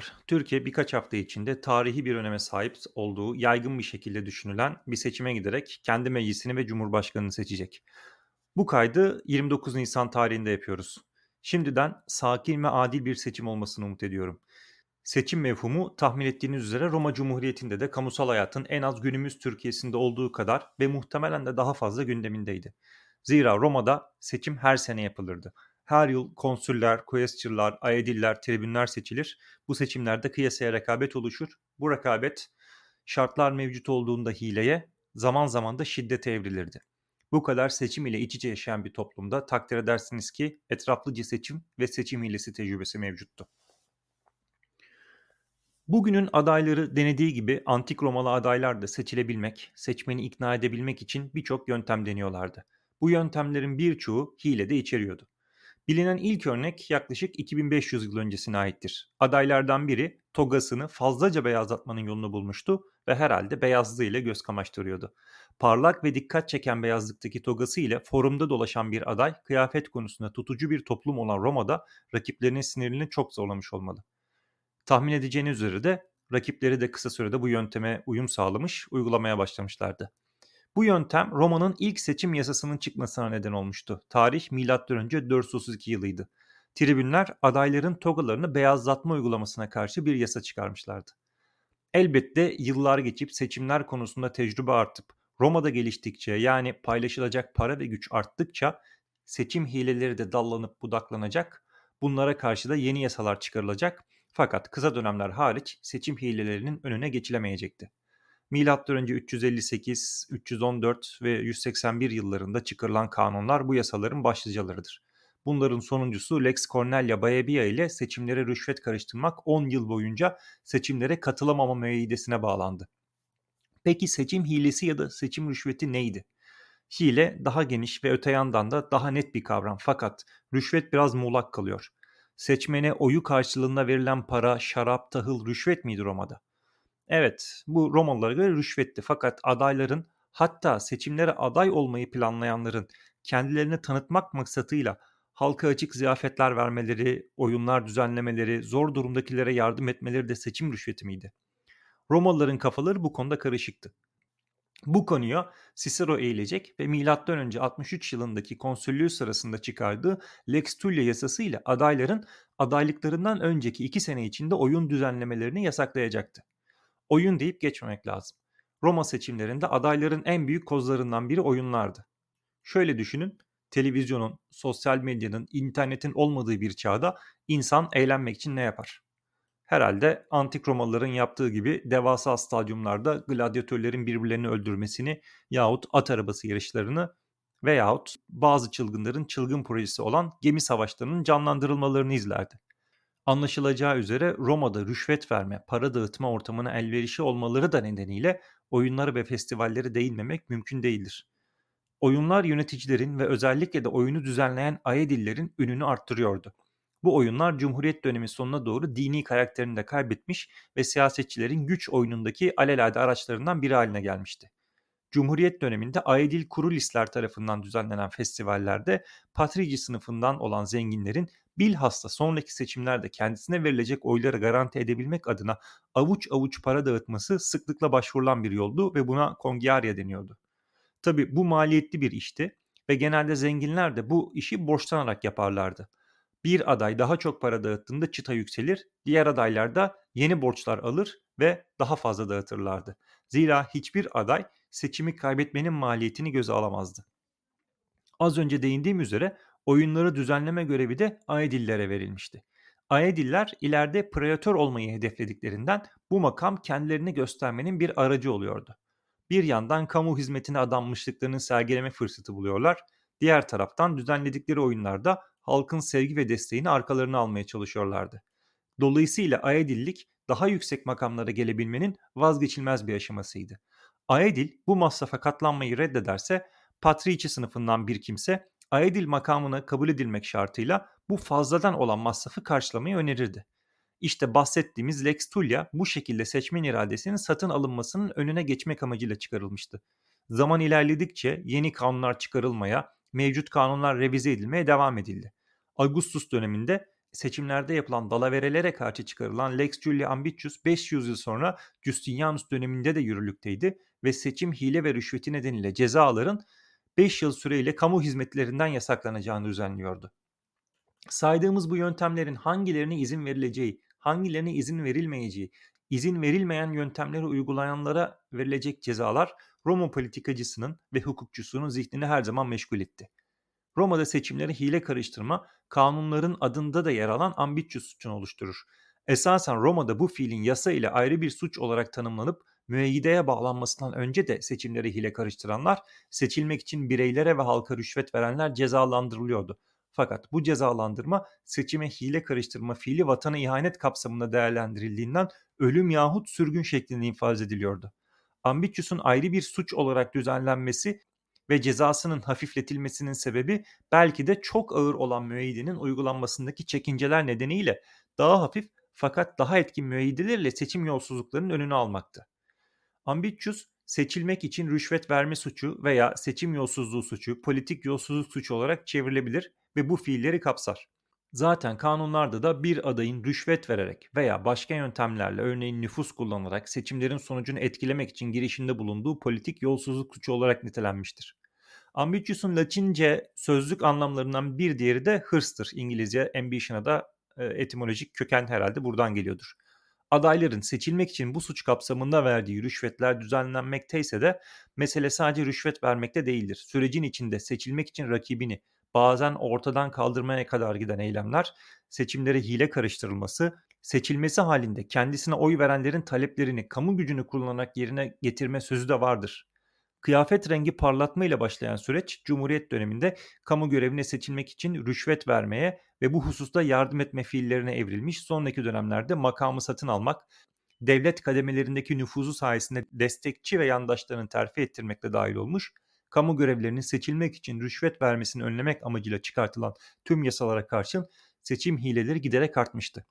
Merhabalar. Türkiye birkaç hafta içinde tarihi bir öneme sahip olduğu yaygın bir şekilde düşünülen bir seçime giderek kendi meclisini ve cumhurbaşkanını seçecek. Bu kaydı 29 Nisan tarihinde yapıyoruz. Şimdiden sakin ve adil bir seçim olmasını umut ediyorum. Seçim mevhumu tahmin ettiğiniz üzere Roma Cumhuriyeti'nde de kamusal hayatın en az günümüz Türkiye'sinde olduğu kadar ve muhtemelen de daha fazla gündemindeydi. Zira Roma'da seçim her sene yapılırdı. Her yıl konsüller, quaestorlar, aediller, tribünler seçilir. Bu seçimlerde kıyasaya rekabet oluşur. Bu rekabet şartlar mevcut olduğunda hileye, zaman zaman da şiddete evrilirdi. Bu kadar seçim ile iç içe yaşayan bir toplumda takdir edersiniz ki etraflıca seçim ve seçim hilesi tecrübesi mevcuttu. Bugünün adayları denediği gibi antik Romalı adaylar da seçilebilmek, seçmeni ikna edebilmek için birçok yöntem deniyorlardı. Bu yöntemlerin birçoğu hile de içeriyordu. Bilinen ilk örnek yaklaşık 2500 yıl öncesine aittir. Adaylardan biri togasını fazlaca beyazlatmanın yolunu bulmuştu ve herhalde beyazlığı ile göz kamaştırıyordu. Parlak ve dikkat çeken beyazlıktaki togası ile forumda dolaşan bir aday kıyafet konusunda tutucu bir toplum olan Roma'da rakiplerinin sinirini çok zorlamış olmalı. Tahmin edeceğiniz üzere de rakipleri de kısa sürede bu yönteme uyum sağlamış, uygulamaya başlamışlardı. Bu yöntem Roma'nın ilk seçim yasasının çıkmasına neden olmuştu. Tarih M.Ö. 432 yılıydı. Tribünler adayların togalarını beyazlatma uygulamasına karşı bir yasa çıkarmışlardı. Elbette yıllar geçip seçimler konusunda tecrübe artıp Roma'da geliştikçe yani paylaşılacak para ve güç arttıkça seçim hileleri de dallanıp budaklanacak. Bunlara karşı da yeni yasalar çıkarılacak. Fakat kısa dönemler hariç seçim hilelerinin önüne geçilemeyecekti. Milattan önce 358, 314 ve 181 yıllarında çıkarılan kanunlar bu yasaların başlıcalarıdır. Bunların sonuncusu Lex Cornelia Baebia ile seçimlere rüşvet karıştırmak 10 yıl boyunca seçimlere katılamama müeyyidesine bağlandı. Peki seçim hilesi ya da seçim rüşveti neydi? Hile daha geniş ve öte yandan da daha net bir kavram fakat rüşvet biraz muğlak kalıyor. Seçmene oyu karşılığında verilen para, şarap, tahıl, rüşvet miydi Roma'da? Evet, bu Romalılara göre rüşvetti fakat adayların hatta seçimlere aday olmayı planlayanların kendilerini tanıtmak maksatıyla halka açık ziyafetler vermeleri, oyunlar düzenlemeleri, zor durumdakilere yardım etmeleri de seçim rüşveti miydi? Romalıların kafaları bu konuda karışıktı. Bu konuya Cicero eğilecek ve M.Ö. 63 yılındaki konsüllüğü sırasında çıkardığı Lex Tullia yasası ile adayların adaylıklarından önceki iki sene içinde oyun düzenlemelerini yasaklayacaktı oyun deyip geçmemek lazım. Roma seçimlerinde adayların en büyük kozlarından biri oyunlardı. Şöyle düşünün, televizyonun, sosyal medyanın, internetin olmadığı bir çağda insan eğlenmek için ne yapar? Herhalde antik Romalıların yaptığı gibi devasa stadyumlarda gladyatörlerin birbirlerini öldürmesini yahut at arabası yarışlarını veyahut bazı çılgınların çılgın projesi olan gemi savaşlarının canlandırılmalarını izlerdi. Anlaşılacağı üzere Roma'da rüşvet verme, para dağıtma ortamına elverişi olmaları da nedeniyle oyunları ve festivalleri değinmemek mümkün değildir. Oyunlar yöneticilerin ve özellikle de oyunu düzenleyen Aedillerin ününü arttırıyordu. Bu oyunlar Cumhuriyet dönemi sonuna doğru dini karakterini de kaybetmiş ve siyasetçilerin güç oyunundaki alelade araçlarından biri haline gelmişti. Cumhuriyet döneminde Aedil Kurulisler tarafından düzenlenen festivallerde patrici sınıfından olan zenginlerin bilhassa sonraki seçimlerde kendisine verilecek oyları garanti edebilmek adına avuç avuç para dağıtması sıklıkla başvurulan bir yoldu ve buna kongiarya deniyordu. Tabi bu maliyetli bir işti ve genelde zenginler de bu işi borçlanarak yaparlardı. Bir aday daha çok para dağıttığında çıta yükselir, diğer adaylar da yeni borçlar alır ve daha fazla dağıtırlardı. Zira hiçbir aday seçimi kaybetmenin maliyetini göze alamazdı. Az önce değindiğim üzere oyunları düzenleme görevi de Aedillere verilmişti. Aediller ileride preatör olmayı hedeflediklerinden bu makam kendilerini göstermenin bir aracı oluyordu. Bir yandan kamu hizmetine adanmışlıklarını sergileme fırsatı buluyorlar, diğer taraftan düzenledikleri oyunlarda halkın sevgi ve desteğini arkalarına almaya çalışıyorlardı. Dolayısıyla Aedillik daha yüksek makamlara gelebilmenin vazgeçilmez bir aşamasıydı. Aedil bu masrafa katlanmayı reddederse Patrici sınıfından bir kimse Aedil makamına kabul edilmek şartıyla bu fazladan olan masrafı karşılamayı önerirdi. İşte bahsettiğimiz Lex Tullia bu şekilde seçmen iradesinin satın alınmasının önüne geçmek amacıyla çıkarılmıştı. Zaman ilerledikçe yeni kanunlar çıkarılmaya, mevcut kanunlar revize edilmeye devam edildi. Augustus döneminde seçimlerde yapılan dalaverelere karşı çıkarılan Lex Julia Ambitius 500 yıl sonra Justinianus döneminde de yürürlükteydi ve seçim hile ve rüşveti nedeniyle cezaların 5 yıl süreyle kamu hizmetlerinden yasaklanacağını düzenliyordu. Saydığımız bu yöntemlerin hangilerine izin verileceği, hangilerine izin verilmeyeceği, izin verilmeyen yöntemleri uygulayanlara verilecek cezalar Roma politikacısının ve hukukçusunun zihnini her zaman meşgul etti. Roma'da seçimleri hile karıştırma kanunların adında da yer alan ambitious suçunu oluşturur. Esasen Roma'da bu fiilin yasa ile ayrı bir suç olarak tanımlanıp müeyyideye bağlanmasından önce de seçimleri hile karıştıranlar, seçilmek için bireylere ve halka rüşvet verenler cezalandırılıyordu. Fakat bu cezalandırma seçime hile karıştırma fiili vatana ihanet kapsamında değerlendirildiğinden ölüm yahut sürgün şeklinde infaz ediliyordu. Ambitius'un ayrı bir suç olarak düzenlenmesi ve cezasının hafifletilmesinin sebebi belki de çok ağır olan müeyyidenin uygulanmasındaki çekinceler nedeniyle daha hafif fakat daha etkin müeyyidelerle seçim yolsuzluklarının önünü almaktı. Ambitius seçilmek için rüşvet verme suçu veya seçim yolsuzluğu suçu, politik yolsuzluk suçu olarak çevrilebilir ve bu fiilleri kapsar. Zaten kanunlarda da bir adayın rüşvet vererek veya başka yöntemlerle örneğin nüfus kullanarak seçimlerin sonucunu etkilemek için girişimde bulunduğu politik yolsuzluk suçu olarak nitelenmiştir. Ambitius'un Latince sözlük anlamlarından bir diğeri de hırstır. İngilizce ambition'a da e, etimolojik köken herhalde buradan geliyordur. Adayların seçilmek için bu suç kapsamında verdiği rüşvetler düzenlenmekteyse de mesele sadece rüşvet vermekte değildir. Sürecin içinde seçilmek için rakibini bazen ortadan kaldırmaya kadar giden eylemler, seçimlere hile karıştırılması, seçilmesi halinde kendisine oy verenlerin taleplerini kamu gücünü kullanarak yerine getirme sözü de vardır. Kıyafet rengi parlatma ile başlayan süreç Cumhuriyet döneminde kamu görevine seçilmek için rüşvet vermeye ve bu hususta yardım etme fiillerine evrilmiş. Sonraki dönemlerde makamı satın almak, devlet kademelerindeki nüfuzu sayesinde destekçi ve yandaşlarını terfi ettirmekle dahil olmuş. Kamu görevlerinin seçilmek için rüşvet vermesini önlemek amacıyla çıkartılan tüm yasalara karşın seçim hileleri giderek artmıştı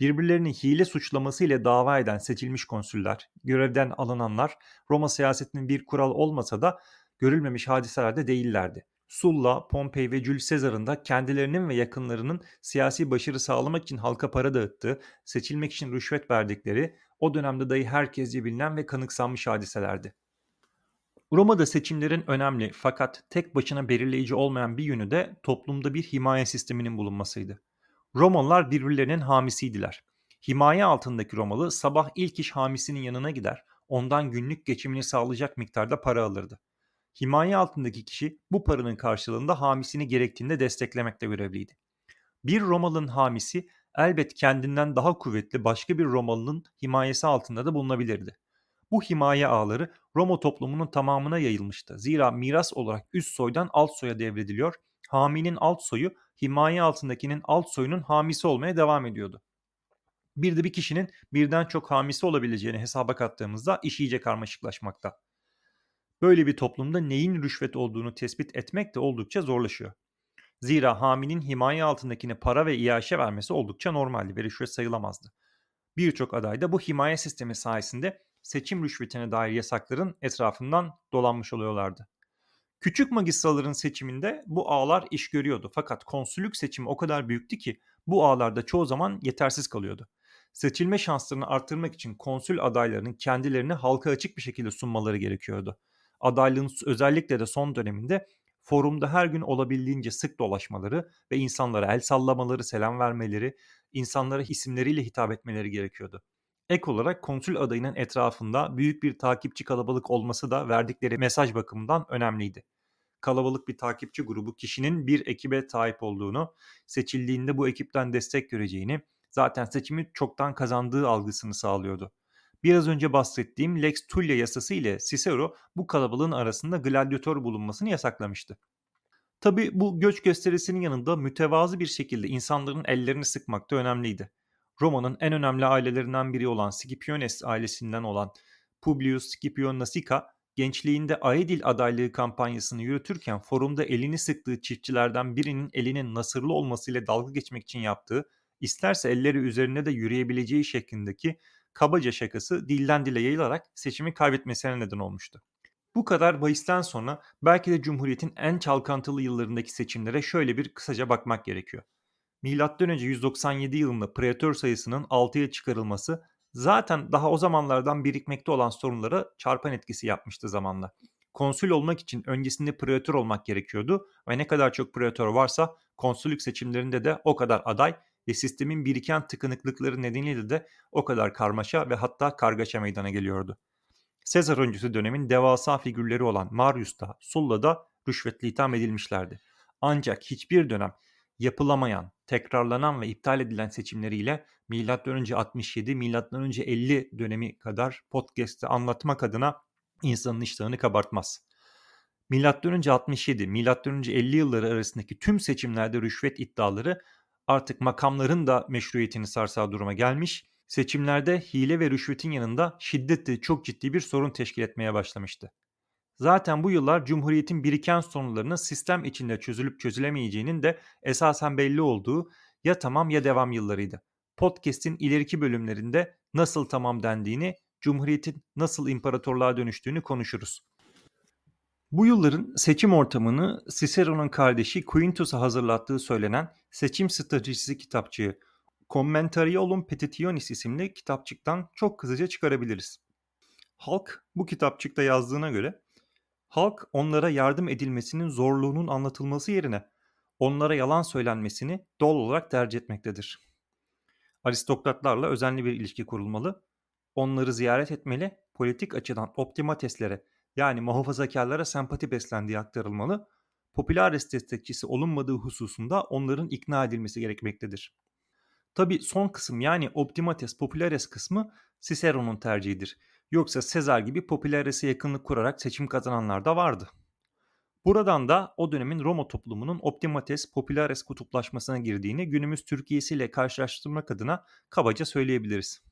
birbirlerini hile suçlaması ile dava eden seçilmiş konsüller, görevden alınanlar Roma siyasetinin bir kural olmasa da görülmemiş hadiselerde değillerdi. Sulla, Pompey ve Jules Caesar'ın da kendilerinin ve yakınlarının siyasi başarı sağlamak için halka para dağıttığı, seçilmek için rüşvet verdikleri o dönemde dahi herkesce bilinen ve kanıksanmış hadiselerdi. Roma'da seçimlerin önemli fakat tek başına belirleyici olmayan bir yönü de toplumda bir himaye sisteminin bulunmasıydı. Romalılar birbirlerinin hamisiydiler. Himaye altındaki Romalı sabah ilk iş hamisinin yanına gider, ondan günlük geçimini sağlayacak miktarda para alırdı. Himaye altındaki kişi bu paranın karşılığında hamisini gerektiğinde desteklemekle görevliydi. Bir Romalı'nın hamisi elbet kendinden daha kuvvetli başka bir Romalı'nın himayesi altında da bulunabilirdi. Bu himaye ağları Roma toplumunun tamamına yayılmıştı. Zira miras olarak üst soydan alt soya devrediliyor, haminin alt soyu himaye altındakinin alt soyunun hamisi olmaya devam ediyordu. Bir de bir kişinin birden çok hamisi olabileceğini hesaba kattığımızda iş iyice karmaşıklaşmakta. Böyle bir toplumda neyin rüşvet olduğunu tespit etmek de oldukça zorlaşıyor. Zira haminin himaye altındakine para ve iaşe vermesi oldukça normaldi ve rüşvet sayılamazdı. Birçok aday da bu himaye sistemi sayesinde seçim rüşvetine dair yasakların etrafından dolanmış oluyorlardı. Küçük magistraların seçiminde bu ağlar iş görüyordu fakat konsüllük seçimi o kadar büyüktü ki bu ağlarda çoğu zaman yetersiz kalıyordu. Seçilme şanslarını arttırmak için konsül adaylarının kendilerini halka açık bir şekilde sunmaları gerekiyordu. Adaylığın özellikle de son döneminde forumda her gün olabildiğince sık dolaşmaları ve insanlara el sallamaları, selam vermeleri, insanlara isimleriyle hitap etmeleri gerekiyordu. Ek olarak konsül adayının etrafında büyük bir takipçi kalabalık olması da verdikleri mesaj bakımından önemliydi. Kalabalık bir takipçi grubu kişinin bir ekibe sahip olduğunu, seçildiğinde bu ekipten destek göreceğini, zaten seçimi çoktan kazandığı algısını sağlıyordu. Biraz önce bahsettiğim Lex Tullia yasası ile Cicero bu kalabalığın arasında gladyatör bulunmasını yasaklamıştı. Tabi bu göç gösterisinin yanında mütevazı bir şekilde insanların ellerini sıkmak da önemliydi. Roma'nın en önemli ailelerinden biri olan Scipiones ailesinden olan Publius Scipio Nasica gençliğinde Aedil adaylığı kampanyasını yürütürken forumda elini sıktığı çiftçilerden birinin elinin nasırlı olmasıyla dalga geçmek için yaptığı, isterse elleri üzerine de yürüyebileceği şeklindeki kabaca şakası dilden dile yayılarak seçimi kaybetmesine neden olmuştu. Bu kadar bahisten sonra belki de Cumhuriyet'in en çalkantılı yıllarındaki seçimlere şöyle bir kısaca bakmak gerekiyor. M.Ö. 197 yılında pretor sayısının 6'ya çıkarılması zaten daha o zamanlardan birikmekte olan sorunlara çarpan etkisi yapmıştı zamanla. Konsül olmak için öncesinde pretor olmak gerekiyordu ve ne kadar çok pretor varsa konsüllük seçimlerinde de o kadar aday ve sistemin biriken tıkanıklıkları nedeniyle de o kadar karmaşa ve hatta kargaşa meydana geliyordu. Sezar öncesi dönemin devasa figürleri olan Marius da Sulla da rüşvetle itham edilmişlerdi. Ancak hiçbir dönem yapılamayan, tekrarlanan ve iptal edilen seçimleriyle M.Ö. 67, M.Ö. 50 dönemi kadar podcast'te anlatmak adına insanın iştahını kabartmaz. M.Ö. 67, M.Ö. 50 yılları arasındaki tüm seçimlerde rüşvet iddiaları artık makamların da meşruiyetini sarsağı duruma gelmiş, seçimlerde hile ve rüşvetin yanında şiddetli çok ciddi bir sorun teşkil etmeye başlamıştı. Zaten bu yıllar Cumhuriyet'in biriken sorunlarının sistem içinde çözülüp çözülemeyeceğinin de esasen belli olduğu ya tamam ya devam yıllarıydı. Podcast'in ileriki bölümlerinde nasıl tamam dendiğini, Cumhuriyet'in nasıl imparatorluğa dönüştüğünü konuşuruz. Bu yılların seçim ortamını Cicero'nun kardeşi Quintus'a hazırlattığı söylenen seçim stratejisi kitapçığı Commentariolum Petitionis isimli kitapçıktan çok kısaca çıkarabiliriz. Halk bu kitapçıkta yazdığına göre halk onlara yardım edilmesinin zorluğunun anlatılması yerine onlara yalan söylenmesini doğal olarak tercih etmektedir. Aristokratlarla özenli bir ilişki kurulmalı, onları ziyaret etmeli, politik açıdan optimateslere yani muhafazakarlara sempati beslendiği aktarılmalı, popülares destekçisi olunmadığı hususunda onların ikna edilmesi gerekmektedir. Tabi son kısım yani optimates populares kısmı Cicero'nun tercihidir. Yoksa Sezar gibi popülares'e yakınlık kurarak seçim kazananlar da vardı. Buradan da o dönemin Roma toplumunun optimates populares kutuplaşmasına girdiğini günümüz Türkiye'siyle karşılaştırmak adına kabaca söyleyebiliriz.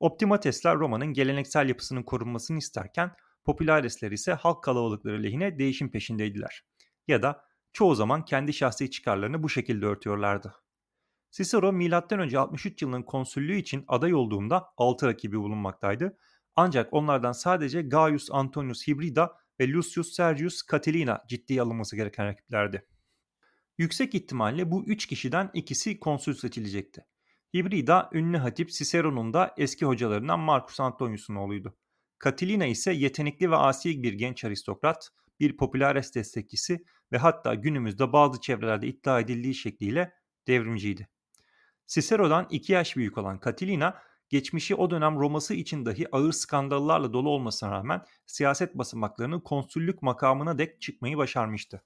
Optimatesler Roma'nın geleneksel yapısının korunmasını isterken popülaresler ise halk kalabalıkları lehine değişim peşindeydiler. Ya da çoğu zaman kendi şahsi çıkarlarını bu şekilde örtüyorlardı. Cicero M.Ö. 63 yılının konsüllüğü için aday olduğunda 6 rakibi bulunmaktaydı. Ancak onlardan sadece Gaius Antonius Hibrida ve Lucius Sergius Catilina ciddiye alınması gereken rakiplerdi. Yüksek ihtimalle bu üç kişiden ikisi konsül seçilecekti. Hibrida ünlü hatip Cicero'nun da eski hocalarından Marcus Antonius'un oğluydu. Catilina ise yetenekli ve asi bir genç aristokrat, bir popülares destekçisi ve hatta günümüzde bazı çevrelerde iddia edildiği şekliyle devrimciydi. Cicero'dan iki yaş büyük olan Catilina, geçmişi o dönem Roma'sı için dahi ağır skandallarla dolu olmasına rağmen siyaset basamaklarının konsüllük makamına dek çıkmayı başarmıştı.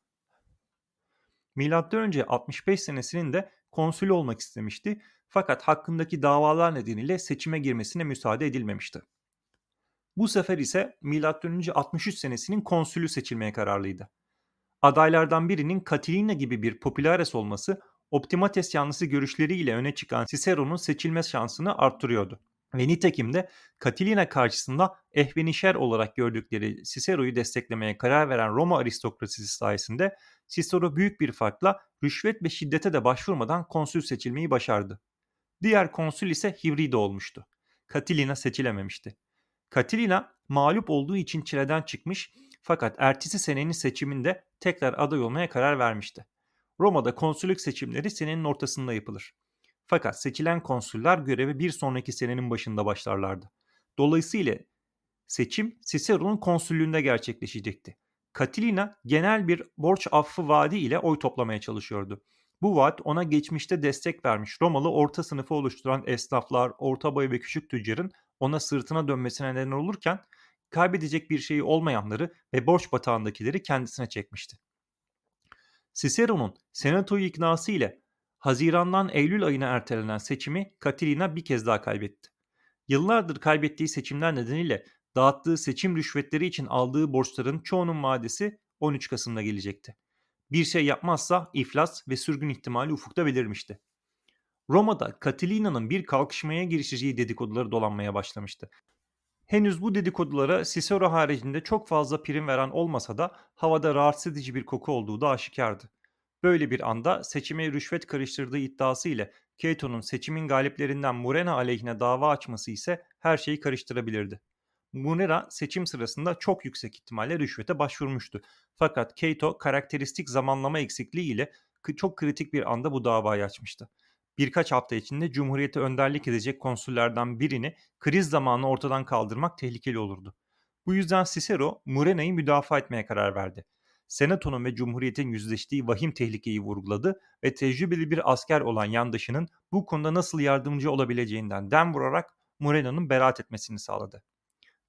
Milattan 65 senesinin de konsül olmak istemişti fakat hakkındaki davalar nedeniyle seçime girmesine müsaade edilmemişti. Bu sefer ise M.Ö. 63 senesinin konsülü seçilmeye kararlıydı. Adaylardan birinin Catilina gibi bir popülares olması Optimates yanlısı görüşleriyle öne çıkan Cicero'nun seçilme şansını arttırıyordu. Ve nitekim de Catilina karşısında ehvenişer olarak gördükleri Cicero'yu desteklemeye karar veren Roma aristokrasisi sayesinde Cicero büyük bir farkla rüşvet ve şiddete de başvurmadan konsül seçilmeyi başardı. Diğer konsül ise Hivride olmuştu. Catilina seçilememişti. Catilina mağlup olduğu için çileden çıkmış fakat ertesi senenin seçiminde tekrar aday olmaya karar vermişti. Roma'da konsüllük seçimleri senenin ortasında yapılır. Fakat seçilen konsüller göreve bir sonraki senenin başında başlarlardı. Dolayısıyla seçim Cicero'nun konsüllüğünde gerçekleşecekti. Catilina genel bir borç affı vaadi ile oy toplamaya çalışıyordu. Bu vaat ona geçmişte destek vermiş Romalı orta sınıfı oluşturan esnaflar, orta boy ve küçük tüccarın ona sırtına dönmesine neden olurken kaybedecek bir şeyi olmayanları ve borç batağındakileri kendisine çekmişti. Cicero'nun senatoyu iknası ile Haziran'dan Eylül ayına ertelenen seçimi Catilina bir kez daha kaybetti. Yıllardır kaybettiği seçimler nedeniyle dağıttığı seçim rüşvetleri için aldığı borçların çoğunun vadesi 13 Kasım'da gelecekti. Bir şey yapmazsa iflas ve sürgün ihtimali ufukta belirmişti. Roma'da Catilina'nın bir kalkışmaya girişeceği dedikoduları dolanmaya başlamıştı. Henüz bu dedikodulara Cicero haricinde çok fazla prim veren olmasa da havada rahatsız edici bir koku olduğu da aşikardı. Böyle bir anda seçime rüşvet karıştırdığı iddiası ile Cato'nun seçimin galiplerinden Murena aleyhine dava açması ise her şeyi karıştırabilirdi. Munera seçim sırasında çok yüksek ihtimalle rüşvete başvurmuştu. Fakat Cato karakteristik zamanlama eksikliği ile çok kritik bir anda bu davayı açmıştı. Birkaç hafta içinde Cumhuriyete önderlik edecek konsullerden birini kriz zamanı ortadan kaldırmak tehlikeli olurdu. Bu yüzden Cicero Murena'yı müdafaa etmeye karar verdi. Senato'nun ve Cumhuriyet'in yüzleştiği vahim tehlikeyi vurguladı ve tecrübeli bir asker olan yandaşının bu konuda nasıl yardımcı olabileceğinden dem vurarak Murena'nın beraat etmesini sağladı.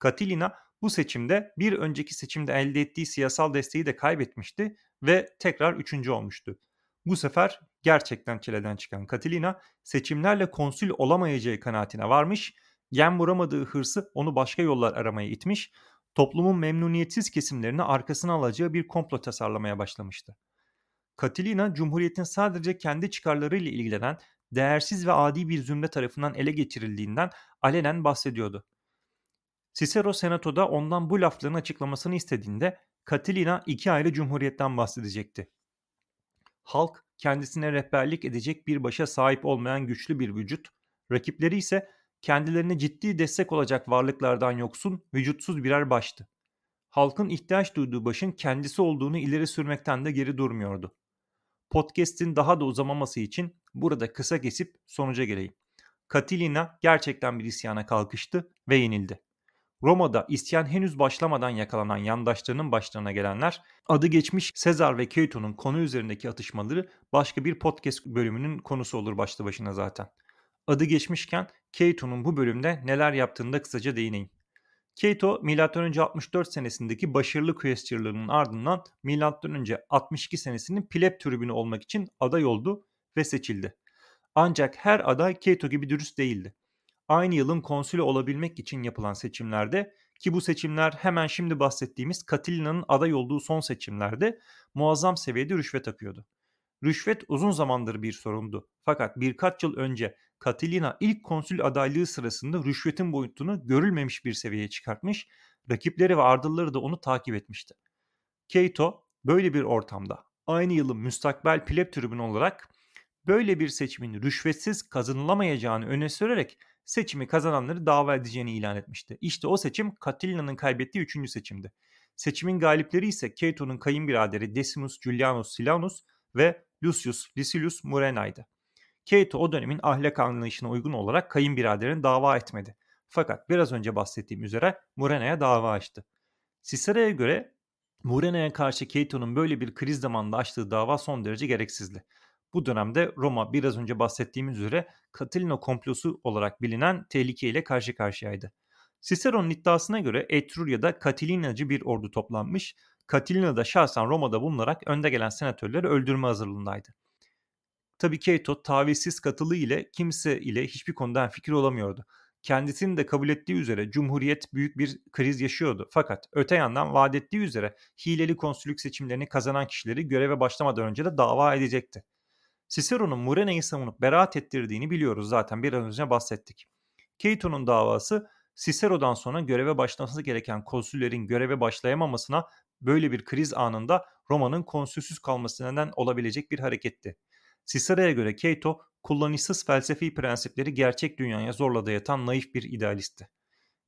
Catilina bu seçimde bir önceki seçimde elde ettiği siyasal desteği de kaybetmişti ve tekrar üçüncü olmuştu. Bu sefer gerçekten çileden çıkan Catilina seçimlerle konsül olamayacağı kanaatine varmış, gen vuramadığı hırsı onu başka yollar aramaya itmiş, toplumun memnuniyetsiz kesimlerini arkasına alacağı bir komplo tasarlamaya başlamıştı. Catilina, Cumhuriyet'in sadece kendi çıkarlarıyla ilgilenen değersiz ve adi bir zümre tarafından ele geçirildiğinden alenen bahsediyordu. Cicero senatoda ondan bu lafların açıklamasını istediğinde Catilina iki ayrı cumhuriyetten bahsedecekti. Halk kendisine rehberlik edecek bir başa sahip olmayan güçlü bir vücut, rakipleri ise kendilerine ciddi destek olacak varlıklardan yoksun, vücutsuz birer baştı. Halkın ihtiyaç duyduğu başın kendisi olduğunu ileri sürmekten de geri durmuyordu. Podcast'in daha da uzamaması için burada kısa kesip sonuca geleyim. Catilina gerçekten bir isyana kalkıştı ve yenildi. Roma'da isyan henüz başlamadan yakalanan yandaşlarının başlarına gelenler, adı geçmiş Sezar ve Caeto'nun konu üzerindeki atışmaları başka bir podcast bölümünün konusu olur başlı başına zaten. Adı geçmişken Caeto'nun bu bölümde neler yaptığını da kısaca değineyim. Cato M.Ö. 64 senesindeki başarılı questierlarının ardından M.Ö. 62 senesinin pleb tribünü olmak için aday oldu ve seçildi. Ancak her aday Cato gibi dürüst değildi aynı yılın konsülü olabilmek için yapılan seçimlerde ki bu seçimler hemen şimdi bahsettiğimiz Catilina'nın aday olduğu son seçimlerde muazzam seviyede rüşvet akıyordu. Rüşvet uzun zamandır bir sorundu. Fakat birkaç yıl önce Catilina ilk konsül adaylığı sırasında rüşvetin boyutunu görülmemiş bir seviyeye çıkartmış, rakipleri ve ardılları da onu takip etmişti. Keito böyle bir ortamda aynı yılın müstakbel pleb tribünü olarak böyle bir seçimin rüşvetsiz kazanılamayacağını öne sürerek seçimi kazananları dava edeceğini ilan etmişti. İşte o seçim Catilina'nın kaybettiği üçüncü seçimdi. Seçimin galipleri ise Cato'nun kayınbiraderi Decimus Julianus Silanus ve Lucius Licinius Murena'ydı. Cato o dönemin ahlak anlayışına uygun olarak kayınbiraderini dava etmedi. Fakat biraz önce bahsettiğim üzere Murena'ya dava açtı. Cicero'ya göre Murena'ya karşı Cato'nun böyle bir kriz zamanında açtığı dava son derece gereksizdi. Bu dönemde Roma biraz önce bahsettiğimiz üzere Catilina komplosu olarak bilinen tehlikeyle karşı karşıyaydı. Cicero'nun iddiasına göre Etrurya'da Catilinacı bir ordu toplanmış, Catilina da şahsen Roma'da bulunarak önde gelen senatörleri öldürme hazırlığındaydı. Tabi Cato tavizsiz katılı ile kimse ile hiçbir konuda fikir olamıyordu. Kendisinin de kabul ettiği üzere Cumhuriyet büyük bir kriz yaşıyordu. Fakat öte yandan vaat ettiği üzere hileli konsülük seçimlerini kazanan kişileri göreve başlamadan önce de dava edecekti. Cicero'nun Murena'yı savunup beraat ettirdiğini biliyoruz zaten biraz önce bahsettik. Caeto'nun davası Cicero'dan sonra göreve başlaması gereken konsüllerin göreve başlayamamasına böyle bir kriz anında Roma'nın konsülsüz kalması neden olabilecek bir hareketti. Cicero'ya göre Cato kullanışsız felsefi prensipleri gerçek dünyaya zorla dayatan naif bir idealistti.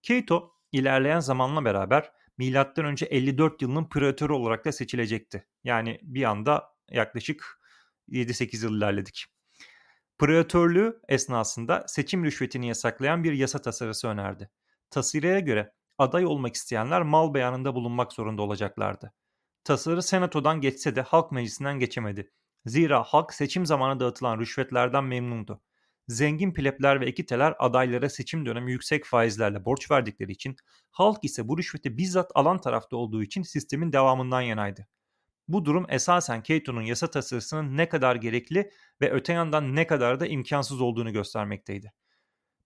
Cato ilerleyen zamanla beraber M.Ö. 54 yılının preatörü olarak da seçilecekti. Yani bir anda yaklaşık 7-8 yıl ilerledik. Preatörlüğü esnasında seçim rüşvetini yasaklayan bir yasa tasarısı önerdi. Tasarıya göre aday olmak isteyenler mal beyanında bulunmak zorunda olacaklardı. Tasarı senatodan geçse de halk meclisinden geçemedi. Zira halk seçim zamanı dağıtılan rüşvetlerden memnundu. Zengin plebler ve ekiteler adaylara seçim dönemi yüksek faizlerle borç verdikleri için, halk ise bu rüşveti bizzat alan tarafta olduğu için sistemin devamından yanaydı. Bu durum esasen Cato'nun yasa tasarısının ne kadar gerekli ve öte yandan ne kadar da imkansız olduğunu göstermekteydi.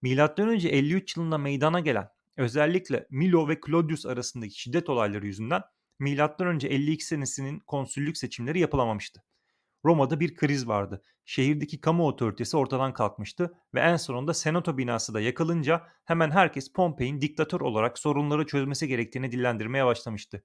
Milattan önce 53 yılında meydana gelen özellikle Milo ve Claudius arasındaki şiddet olayları yüzünden milattan önce 52 senesinin konsüllük seçimleri yapılamamıştı. Roma'da bir kriz vardı. Şehirdeki kamu otoritesi ortadan kalkmıştı ve en sonunda senato binası da yakılınca hemen herkes Pompei'nin diktatör olarak sorunları çözmesi gerektiğini dillendirmeye başlamıştı.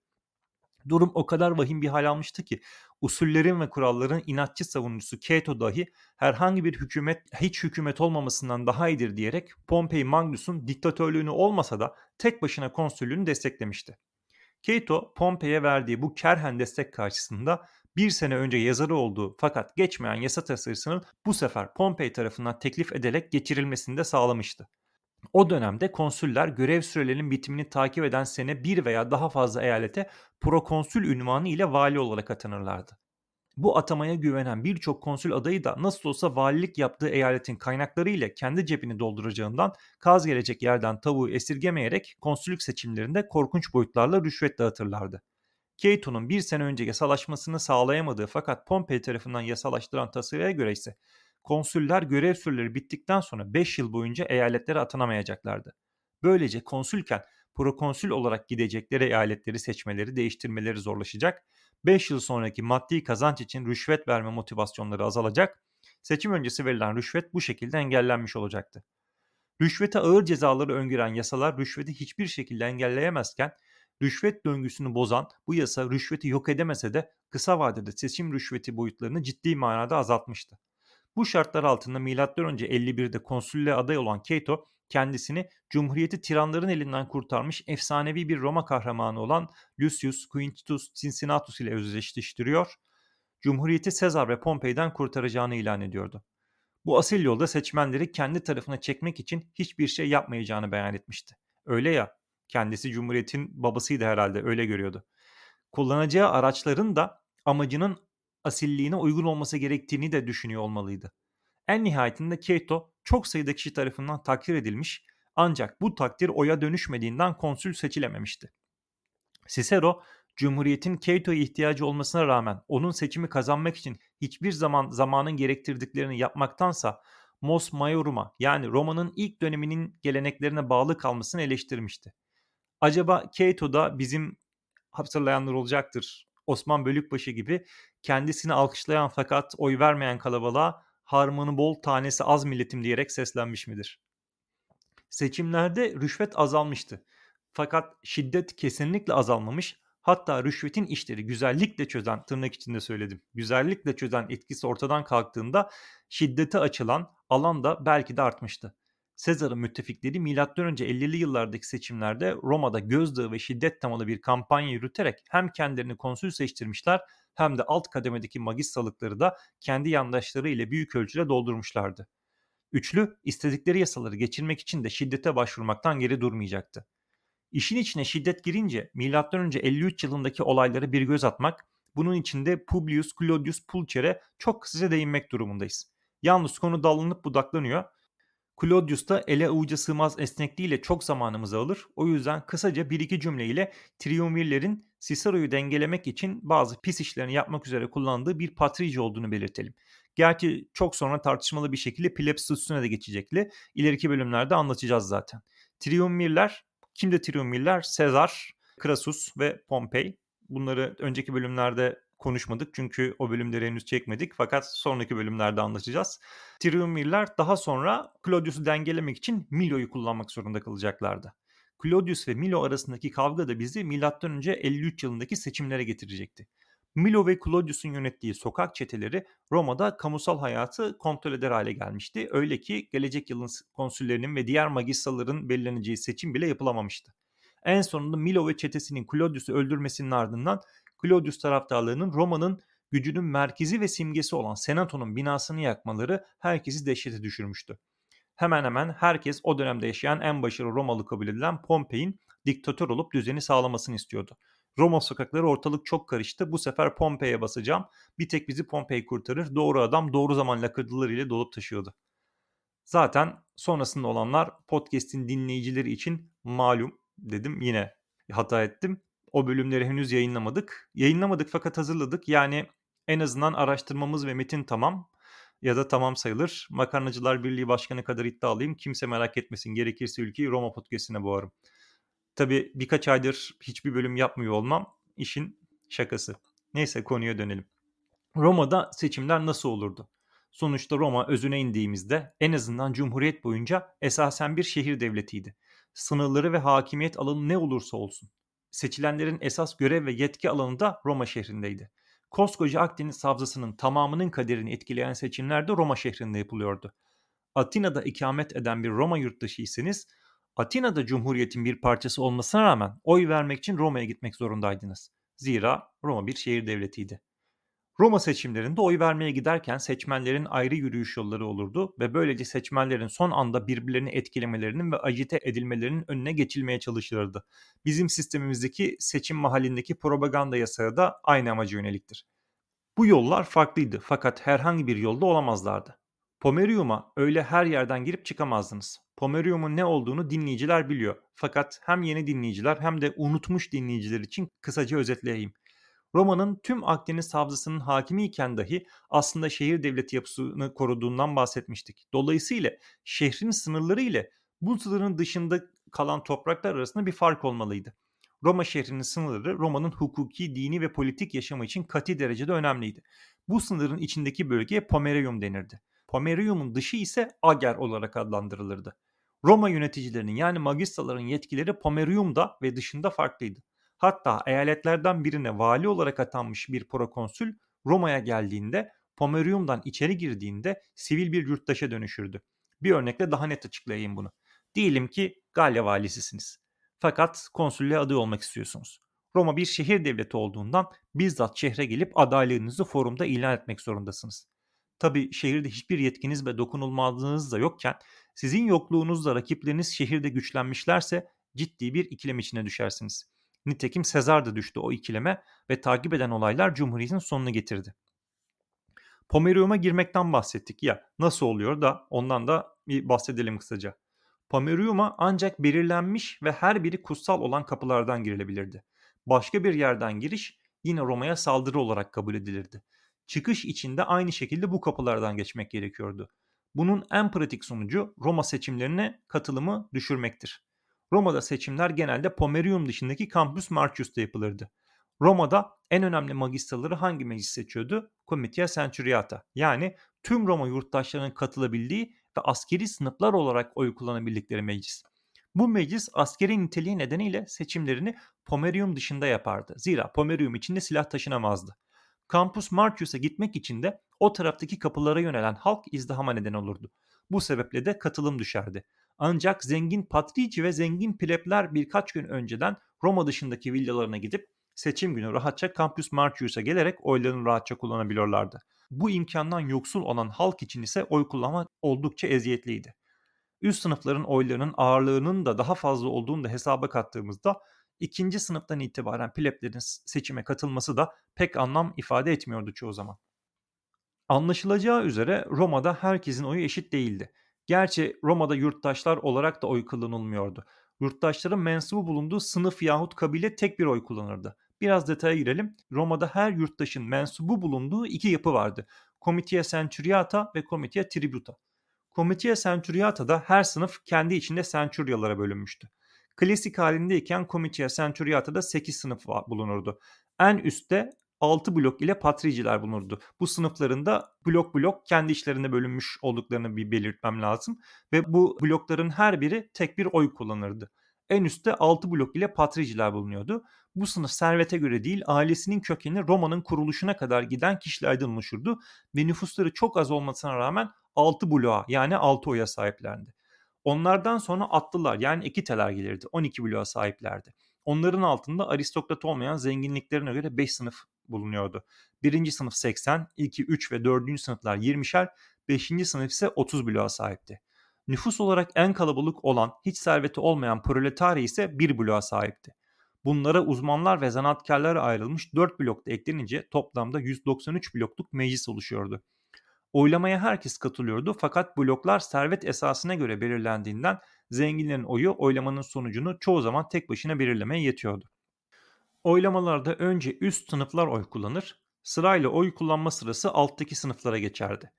Durum o kadar vahim bir hal almıştı ki usullerin ve kuralların inatçı savunucusu Cato dahi herhangi bir hükümet hiç hükümet olmamasından daha iyidir diyerek Pompey Magnus'un diktatörlüğünü olmasa da tek başına konsüllüğünü desteklemişti. Cato, Pompey'e verdiği bu kerhen destek karşısında bir sene önce yazarı olduğu fakat geçmeyen yasa tasarısının bu sefer Pompey tarafından teklif ederek geçirilmesini de sağlamıştı. O dönemde konsüller görev sürelerinin bitimini takip eden sene bir veya daha fazla eyalete prokonsül ünvanı ile vali olarak atanırlardı. Bu atamaya güvenen birçok konsül adayı da nasıl olsa valilik yaptığı eyaletin kaynakları ile kendi cebini dolduracağından kaz gelecek yerden tavuğu esirgemeyerek konsülük seçimlerinde korkunç boyutlarla rüşvet dağıtırlardı. Cato'nun bir sene önce yasalaşmasını sağlayamadığı fakat Pompey tarafından yasalaştıran tasarıya göre ise konsüller görev süreleri bittikten sonra 5 yıl boyunca eyaletlere atanamayacaklardı. Böylece konsülken prokonsül olarak gidecekleri eyaletleri seçmeleri, değiştirmeleri zorlaşacak 5 yıl sonraki maddi kazanç için rüşvet verme motivasyonları azalacak, seçim öncesi verilen rüşvet bu şekilde engellenmiş olacaktı. Rüşvete ağır cezaları öngören yasalar rüşveti hiçbir şekilde engelleyemezken rüşvet döngüsünü bozan bu yasa rüşveti yok edemese de kısa vadede seçim rüşveti boyutlarını ciddi manada azaltmıştı. Bu şartlar altında M.Ö. 51'de konsülle aday olan Cato kendisini Cumhuriyeti tiranların elinden kurtarmış efsanevi bir Roma kahramanı olan Lucius Quintus Cincinnatus ile özdeşleştiriyor. Cumhuriyeti Sezar ve Pompey'den kurtaracağını ilan ediyordu. Bu asil yolda seçmenleri kendi tarafına çekmek için hiçbir şey yapmayacağını beyan etmişti. Öyle ya, kendisi Cumhuriyet'in babasıydı herhalde öyle görüyordu. Kullanacağı araçların da amacının asilliğine uygun olması gerektiğini de düşünüyor olmalıydı. En nihayetinde Cato çok sayıda kişi tarafından takdir edilmiş ancak bu takdir oya dönüşmediğinden konsül seçilememişti. Cicero, Cumhuriyet'in Cato'ya ihtiyacı olmasına rağmen onun seçimi kazanmak için hiçbir zaman zamanın gerektirdiklerini yapmaktansa Mos Maiorum'a yani Roma'nın ilk döneminin geleneklerine bağlı kalmasını eleştirmişti. Acaba Cato da bizim hatırlayanlar olacaktır. Osman Bölükbaşı gibi kendisini alkışlayan fakat oy vermeyen kalabalığa harmanı bol tanesi az milletim diyerek seslenmiş midir? Seçimlerde rüşvet azalmıştı. Fakat şiddet kesinlikle azalmamış. Hatta rüşvetin işleri güzellikle çözen, tırnak içinde söyledim, güzellikle çözen etkisi ortadan kalktığında şiddete açılan alan da belki de artmıştı. Sezar'ın müttefikleri M.Ö. 50'li yıllardaki seçimlerde Roma'da gözdağı ve şiddet temalı bir kampanya yürüterek hem kendilerini konsül seçtirmişler hem de alt kademedeki magistralıkları da kendi yandaşları ile büyük ölçüde doldurmuşlardı. Üçlü istedikleri yasaları geçirmek için de şiddete başvurmaktan geri durmayacaktı. İşin içine şiddet girince M.Ö. 53 yılındaki olaylara bir göz atmak, bunun içinde Publius Claudius Pulcher'e çok kısaca değinmek durumundayız. Yalnız konu dallanıp budaklanıyor Claudius da ele avuca sığmaz esnekliğiyle çok zamanımızı alır. O yüzden kısaca bir iki cümleyle triumvirlerin Cicero'yu dengelemek için bazı pis işlerini yapmak üzere kullandığı bir patrici olduğunu belirtelim. Gerçi çok sonra tartışmalı bir şekilde plebs statüsüne de geçecekli. İleriki bölümlerde anlatacağız zaten. Triumvirler, kimde triumvirler? Sezar, Crassus ve Pompey. Bunları önceki bölümlerde konuşmadık çünkü o bölümleri henüz çekmedik fakat sonraki bölümlerde anlatacağız. Triumvirler daha sonra Claudius'u dengelemek için Milo'yu kullanmak zorunda kalacaklardı. Claudius ve Milo arasındaki kavga da bizi M.Ö. 53 yılındaki seçimlere getirecekti. Milo ve Claudius'un yönettiği sokak çeteleri Roma'da kamusal hayatı kontrol eder hale gelmişti. Öyle ki gelecek yılın konsüllerinin ve diğer magistraların belirleneceği seçim bile yapılamamıştı. En sonunda Milo ve çetesinin Claudius'u öldürmesinin ardından Claudius taraftarlarının Roma'nın gücünün merkezi ve simgesi olan Senato'nun binasını yakmaları herkesi dehşete düşürmüştü. Hemen hemen herkes o dönemde yaşayan en başarılı Romalı kabul edilen Pompey'in diktatör olup düzeni sağlamasını istiyordu. Roma sokakları ortalık çok karıştı. Bu sefer Pompey'e basacağım. Bir tek bizi Pompey kurtarır. Doğru adam doğru zaman lakırdılarıyla dolup taşıyordu. Zaten sonrasında olanlar podcast'in dinleyicileri için malum dedim yine hata ettim. O bölümleri henüz yayınlamadık. Yayınlamadık fakat hazırladık. Yani en azından araştırmamız ve metin tamam ya da tamam sayılır. Makarnacılar Birliği Başkanı kadar iddialıyım. Kimse merak etmesin. Gerekirse ülkeyi Roma podcastine boğarım. Tabi birkaç aydır hiçbir bölüm yapmıyor olmam işin şakası. Neyse konuya dönelim. Roma'da seçimler nasıl olurdu? Sonuçta Roma özüne indiğimizde en azından Cumhuriyet boyunca esasen bir şehir devletiydi. Sınırları ve hakimiyet alanı ne olursa olsun seçilenlerin esas görev ve yetki alanı da Roma şehrindeydi. Koskoca Akdeniz Havzası'nın tamamının kaderini etkileyen seçimler de Roma şehrinde yapılıyordu. Atina'da ikamet eden bir Roma yurttaşıysanız Atina'da Cumhuriyet'in bir parçası olmasına rağmen oy vermek için Roma'ya gitmek zorundaydınız. Zira Roma bir şehir devletiydi. Roma seçimlerinde oy vermeye giderken seçmenlerin ayrı yürüyüş yolları olurdu ve böylece seçmenlerin son anda birbirlerini etkilemelerinin ve agite edilmelerinin önüne geçilmeye çalışılırdı. Bizim sistemimizdeki seçim mahallindeki propaganda yasağı da aynı amaca yöneliktir. Bu yollar farklıydı fakat herhangi bir yolda olamazlardı. Pomerium'a öyle her yerden girip çıkamazdınız. Pomerium'un ne olduğunu dinleyiciler biliyor. Fakat hem yeni dinleyiciler hem de unutmuş dinleyiciler için kısaca özetleyeyim. Roma'nın tüm Akdeniz havzasının hakimi iken dahi aslında şehir devleti yapısını koruduğundan bahsetmiştik. Dolayısıyla şehrin sınırları ile bu sınırın dışında kalan topraklar arasında bir fark olmalıydı. Roma şehrinin sınırları Roma'nın hukuki, dini ve politik yaşamı için kati derecede önemliydi. Bu sınırın içindeki bölgeye Pomerium denirdi. Pomerium'un dışı ise Ager olarak adlandırılırdı. Roma yöneticilerinin yani magistraların yetkileri Pomerium'da ve dışında farklıydı. Hatta eyaletlerden birine vali olarak atanmış bir prokonsül Roma'ya geldiğinde Pomerium'dan içeri girdiğinde sivil bir yurttaşa dönüşürdü. Bir örnekle daha net açıklayayım bunu. Diyelim ki Galya valisisiniz. Fakat konsüllüğe aday olmak istiyorsunuz. Roma bir şehir devleti olduğundan bizzat şehre gelip adaylığınızı forumda ilan etmek zorundasınız. Tabi şehirde hiçbir yetkiniz ve dokunulmazlığınız da yokken sizin yokluğunuzda rakipleriniz şehirde güçlenmişlerse ciddi bir ikilem içine düşersiniz. Nitekim Sezar da düştü o ikileme ve takip eden olaylar Cumhuriyet'in sonunu getirdi. Pomerium'a girmekten bahsettik ya nasıl oluyor da ondan da bir bahsedelim kısaca. Pomerium'a ancak belirlenmiş ve her biri kutsal olan kapılardan girilebilirdi. Başka bir yerden giriş yine Roma'ya saldırı olarak kabul edilirdi. Çıkış içinde aynı şekilde bu kapılardan geçmek gerekiyordu. Bunun en pratik sonucu Roma seçimlerine katılımı düşürmektir. Roma'da seçimler genelde Pomerium dışındaki Campus Martius'ta yapılırdı. Roma'da en önemli magistraları hangi meclis seçiyordu? Comitia Centuriata yani tüm Roma yurttaşlarının katılabildiği ve askeri sınıflar olarak oy kullanabildikleri meclis. Bu meclis askeri niteliği nedeniyle seçimlerini Pomerium dışında yapardı. Zira Pomerium içinde silah taşınamazdı. Campus Martius'a gitmek için de o taraftaki kapılara yönelen halk izdihama neden olurdu. Bu sebeple de katılım düşerdi. Ancak zengin patrici ve zengin plebler birkaç gün önceden Roma dışındaki villalarına gidip seçim günü rahatça Campus Martius'a gelerek oylarını rahatça kullanabiliyorlardı. Bu imkandan yoksul olan halk için ise oy kullanma oldukça eziyetliydi. Üst sınıfların oylarının ağırlığının da daha fazla olduğunu da hesaba kattığımızda ikinci sınıftan itibaren pleblerin seçime katılması da pek anlam ifade etmiyordu çoğu zaman. Anlaşılacağı üzere Roma'da herkesin oyu eşit değildi. Gerçi Roma'da yurttaşlar olarak da oy kullanılmıyordu. Yurttaşların mensubu bulunduğu sınıf yahut kabile tek bir oy kullanırdı. Biraz detaya girelim. Roma'da her yurttaşın mensubu bulunduğu iki yapı vardı. Comitia Centuriata ve Comitia Tributa. Comitia Centuriata'da her sınıf kendi içinde centuryalara bölünmüştü. Klasik halindeyken Comitia Centuriata'da 8 sınıf bulunurdu. En üstte 6 blok ile patriciler bulunurdu. Bu sınıflarında blok blok kendi işlerine bölünmüş olduklarını bir belirtmem lazım. Ve bu blokların her biri tek bir oy kullanırdı. En üstte 6 blok ile patriciler bulunuyordu. Bu sınıf servete göre değil ailesinin kökeni Roma'nın kuruluşuna kadar giden kişilerden oluşurdu ve nüfusları çok az olmasına rağmen 6 bloğa yani 6 oya sahiplerdi. Onlardan sonra atlılar yani ekiteler gelirdi 12 bloğa sahiplerdi. Onların altında aristokrat olmayan zenginliklerine göre 5 sınıf bulunuyordu. Birinci sınıf 80, ilki 3 ve 4. sınıflar 20'şer, 5. sınıf ise 30 bloğa sahipti. Nüfus olarak en kalabalık olan, hiç serveti olmayan proletari ise 1 bloğa sahipti. Bunlara uzmanlar ve zanaatkarlar ayrılmış 4 blokta eklenince toplamda 193 blokluk meclis oluşuyordu. Oylamaya herkes katılıyordu fakat bloklar servet esasına göre belirlendiğinden zenginlerin oyu oylamanın sonucunu çoğu zaman tek başına belirlemeye yetiyordu. Oylamalarda önce üst sınıflar oy kullanır, sırayla oy kullanma sırası alttaki sınıflara geçerdi.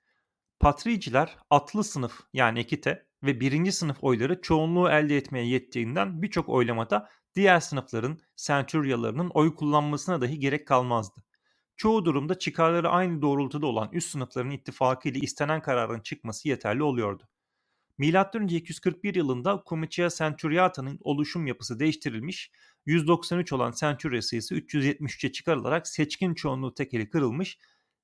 Patriciler atlı sınıf yani ekite ve birinci sınıf oyları çoğunluğu elde etmeye yettiğinden birçok oylamada diğer sınıfların, centuryalarının oy kullanmasına dahi gerek kalmazdı. Çoğu durumda çıkarları aynı doğrultuda olan üst sınıfların ittifakı ile istenen kararın çıkması yeterli oluyordu. M.Ö. 241 yılında Comitia Centuriata'nın oluşum yapısı değiştirilmiş, 193 olan Centuria sayısı 373'e çıkarılarak seçkin çoğunluğu tekeli kırılmış,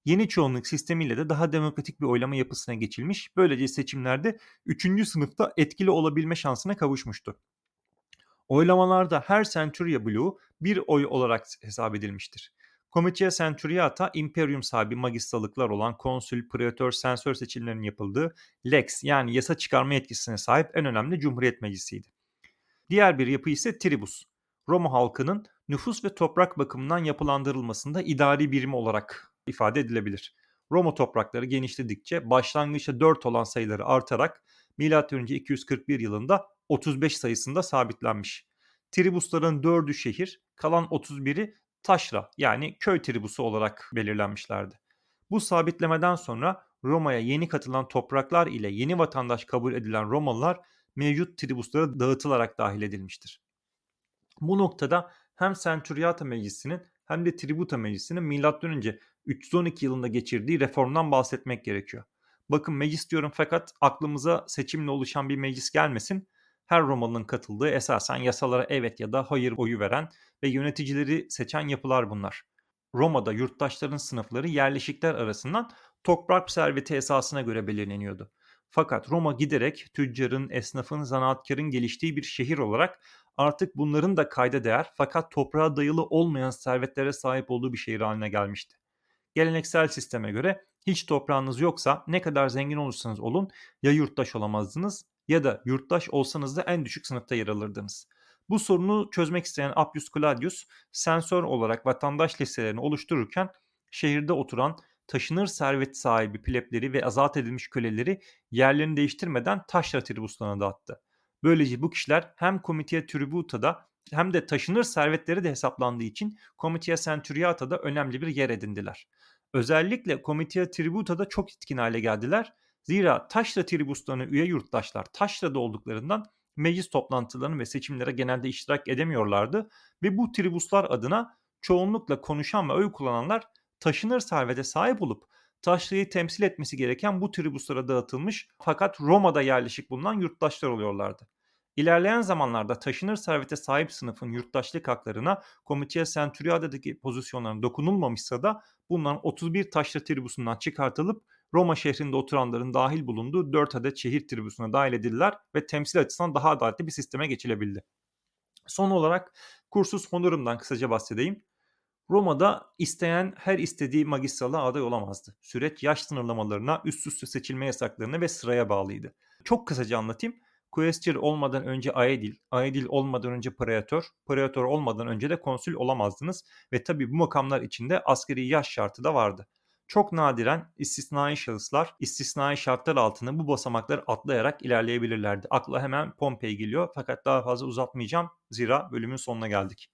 yeni çoğunluk sistemiyle de daha demokratik bir oylama yapısına geçilmiş, böylece seçimlerde 3. sınıfta etkili olabilme şansına kavuşmuştu. Oylamalarda her Centuria bloğu bir oy olarak hesap edilmiştir. Comitia Centuriata, imperium sahibi magistralıklar olan konsül, pretor, sensör seçimlerinin yapıldığı lex yani yasa çıkarma yetkisine sahip en önemli cumhuriyet meclisiydi. Diğer bir yapı ise tribus. Roma halkının nüfus ve toprak bakımından yapılandırılmasında idari birim olarak ifade edilebilir. Roma toprakları genişledikçe başlangıçta 4 olan sayıları artarak M.Ö. 241 yılında 35 sayısında sabitlenmiş. Tribusların 4'ü şehir, kalan 31'i taşra yani köy tribusu olarak belirlenmişlerdi. Bu sabitlemeden sonra Roma'ya yeni katılan topraklar ile yeni vatandaş kabul edilen Romalılar mevcut tribuslara dağıtılarak dahil edilmiştir. Bu noktada hem Centuriata Meclisi'nin hem de Tributa Meclisi'nin M.Ö. 312 yılında geçirdiği reformdan bahsetmek gerekiyor. Bakın meclis diyorum fakat aklımıza seçimle oluşan bir meclis gelmesin. Her Romalı'nın katıldığı esasen yasalara evet ya da hayır oyu veren ve yöneticileri seçen yapılar bunlar. Roma'da yurttaşların sınıfları yerleşikler arasından toprak serveti esasına göre belirleniyordu. Fakat Roma giderek tüccarın, esnafın, zanaatkarın geliştiği bir şehir olarak artık bunların da kayda değer fakat toprağa dayalı olmayan servetlere sahip olduğu bir şehir haline gelmişti. Geleneksel sisteme göre hiç toprağınız yoksa ne kadar zengin olursanız olun ya yurttaş olamazdınız ya da yurttaş olsanız da en düşük sınıfta yer alırdınız. Bu sorunu çözmek isteyen Appius Claudius sensör olarak vatandaş listelerini oluştururken şehirde oturan taşınır servet sahibi plebleri ve azat edilmiş köleleri yerlerini değiştirmeden taşra tribuslarına dağıttı. Böylece bu kişiler hem Comitia Tributa'da hem de taşınır servetleri de hesaplandığı için Comitia Centuriata'da önemli bir yer edindiler. Özellikle Comitia Tributa'da çok etkin hale geldiler. Zira taşra tribuslarına üye yurttaşlar taşrada olduklarından meclis toplantılarına ve seçimlere genelde iştirak edemiyorlardı ve bu tribuslar adına çoğunlukla konuşan ve oy kullananlar taşınır servete sahip olup taşrayı temsil etmesi gereken bu tribuslara dağıtılmış fakat Roma'da yerleşik bulunan yurttaşlar oluyorlardı. İlerleyen zamanlarda taşınır servete sahip sınıfın yurttaşlık haklarına Komitia Centuriada'daki pozisyonlarına dokunulmamışsa da bunların 31 taşra tribusundan çıkartılıp Roma şehrinde oturanların dahil bulunduğu 4 adet şehir tribusuna dahil edildiler ve temsil açısından daha adaletli bir sisteme geçilebildi. Son olarak kursus honorumdan kısaca bahsedeyim. Roma'da isteyen her istediği magistralığa aday olamazdı. Süreç yaş sınırlamalarına, üst üste seçilme yasaklarına ve sıraya bağlıydı. Çok kısaca anlatayım. Quaestor olmadan önce aedil, aedil olmadan önce praetor, praetor olmadan önce de konsül olamazdınız ve tabi bu makamlar içinde askeri yaş şartı da vardı. Çok nadiren istisnai şahıslar istisnai şartlar altında bu basamakları atlayarak ilerleyebilirlerdi. Akla hemen Pompey geliyor fakat daha fazla uzatmayacağım zira bölümün sonuna geldik.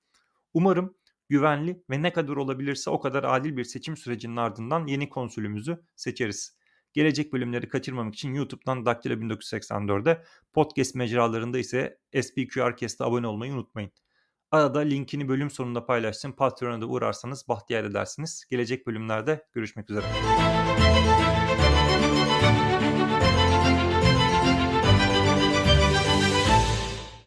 Umarım güvenli ve ne kadar olabilirse o kadar adil bir seçim sürecinin ardından yeni konsülümüzü seçeriz. Gelecek bölümleri kaçırmamak için YouTube'dan Daktilo 1984'de podcast mecralarında ise SPQRcast'a abone olmayı unutmayın. Arada linkini bölüm sonunda paylaştım. Patreon'a da uğrarsanız bahtiyar edersiniz. Gelecek bölümlerde görüşmek üzere.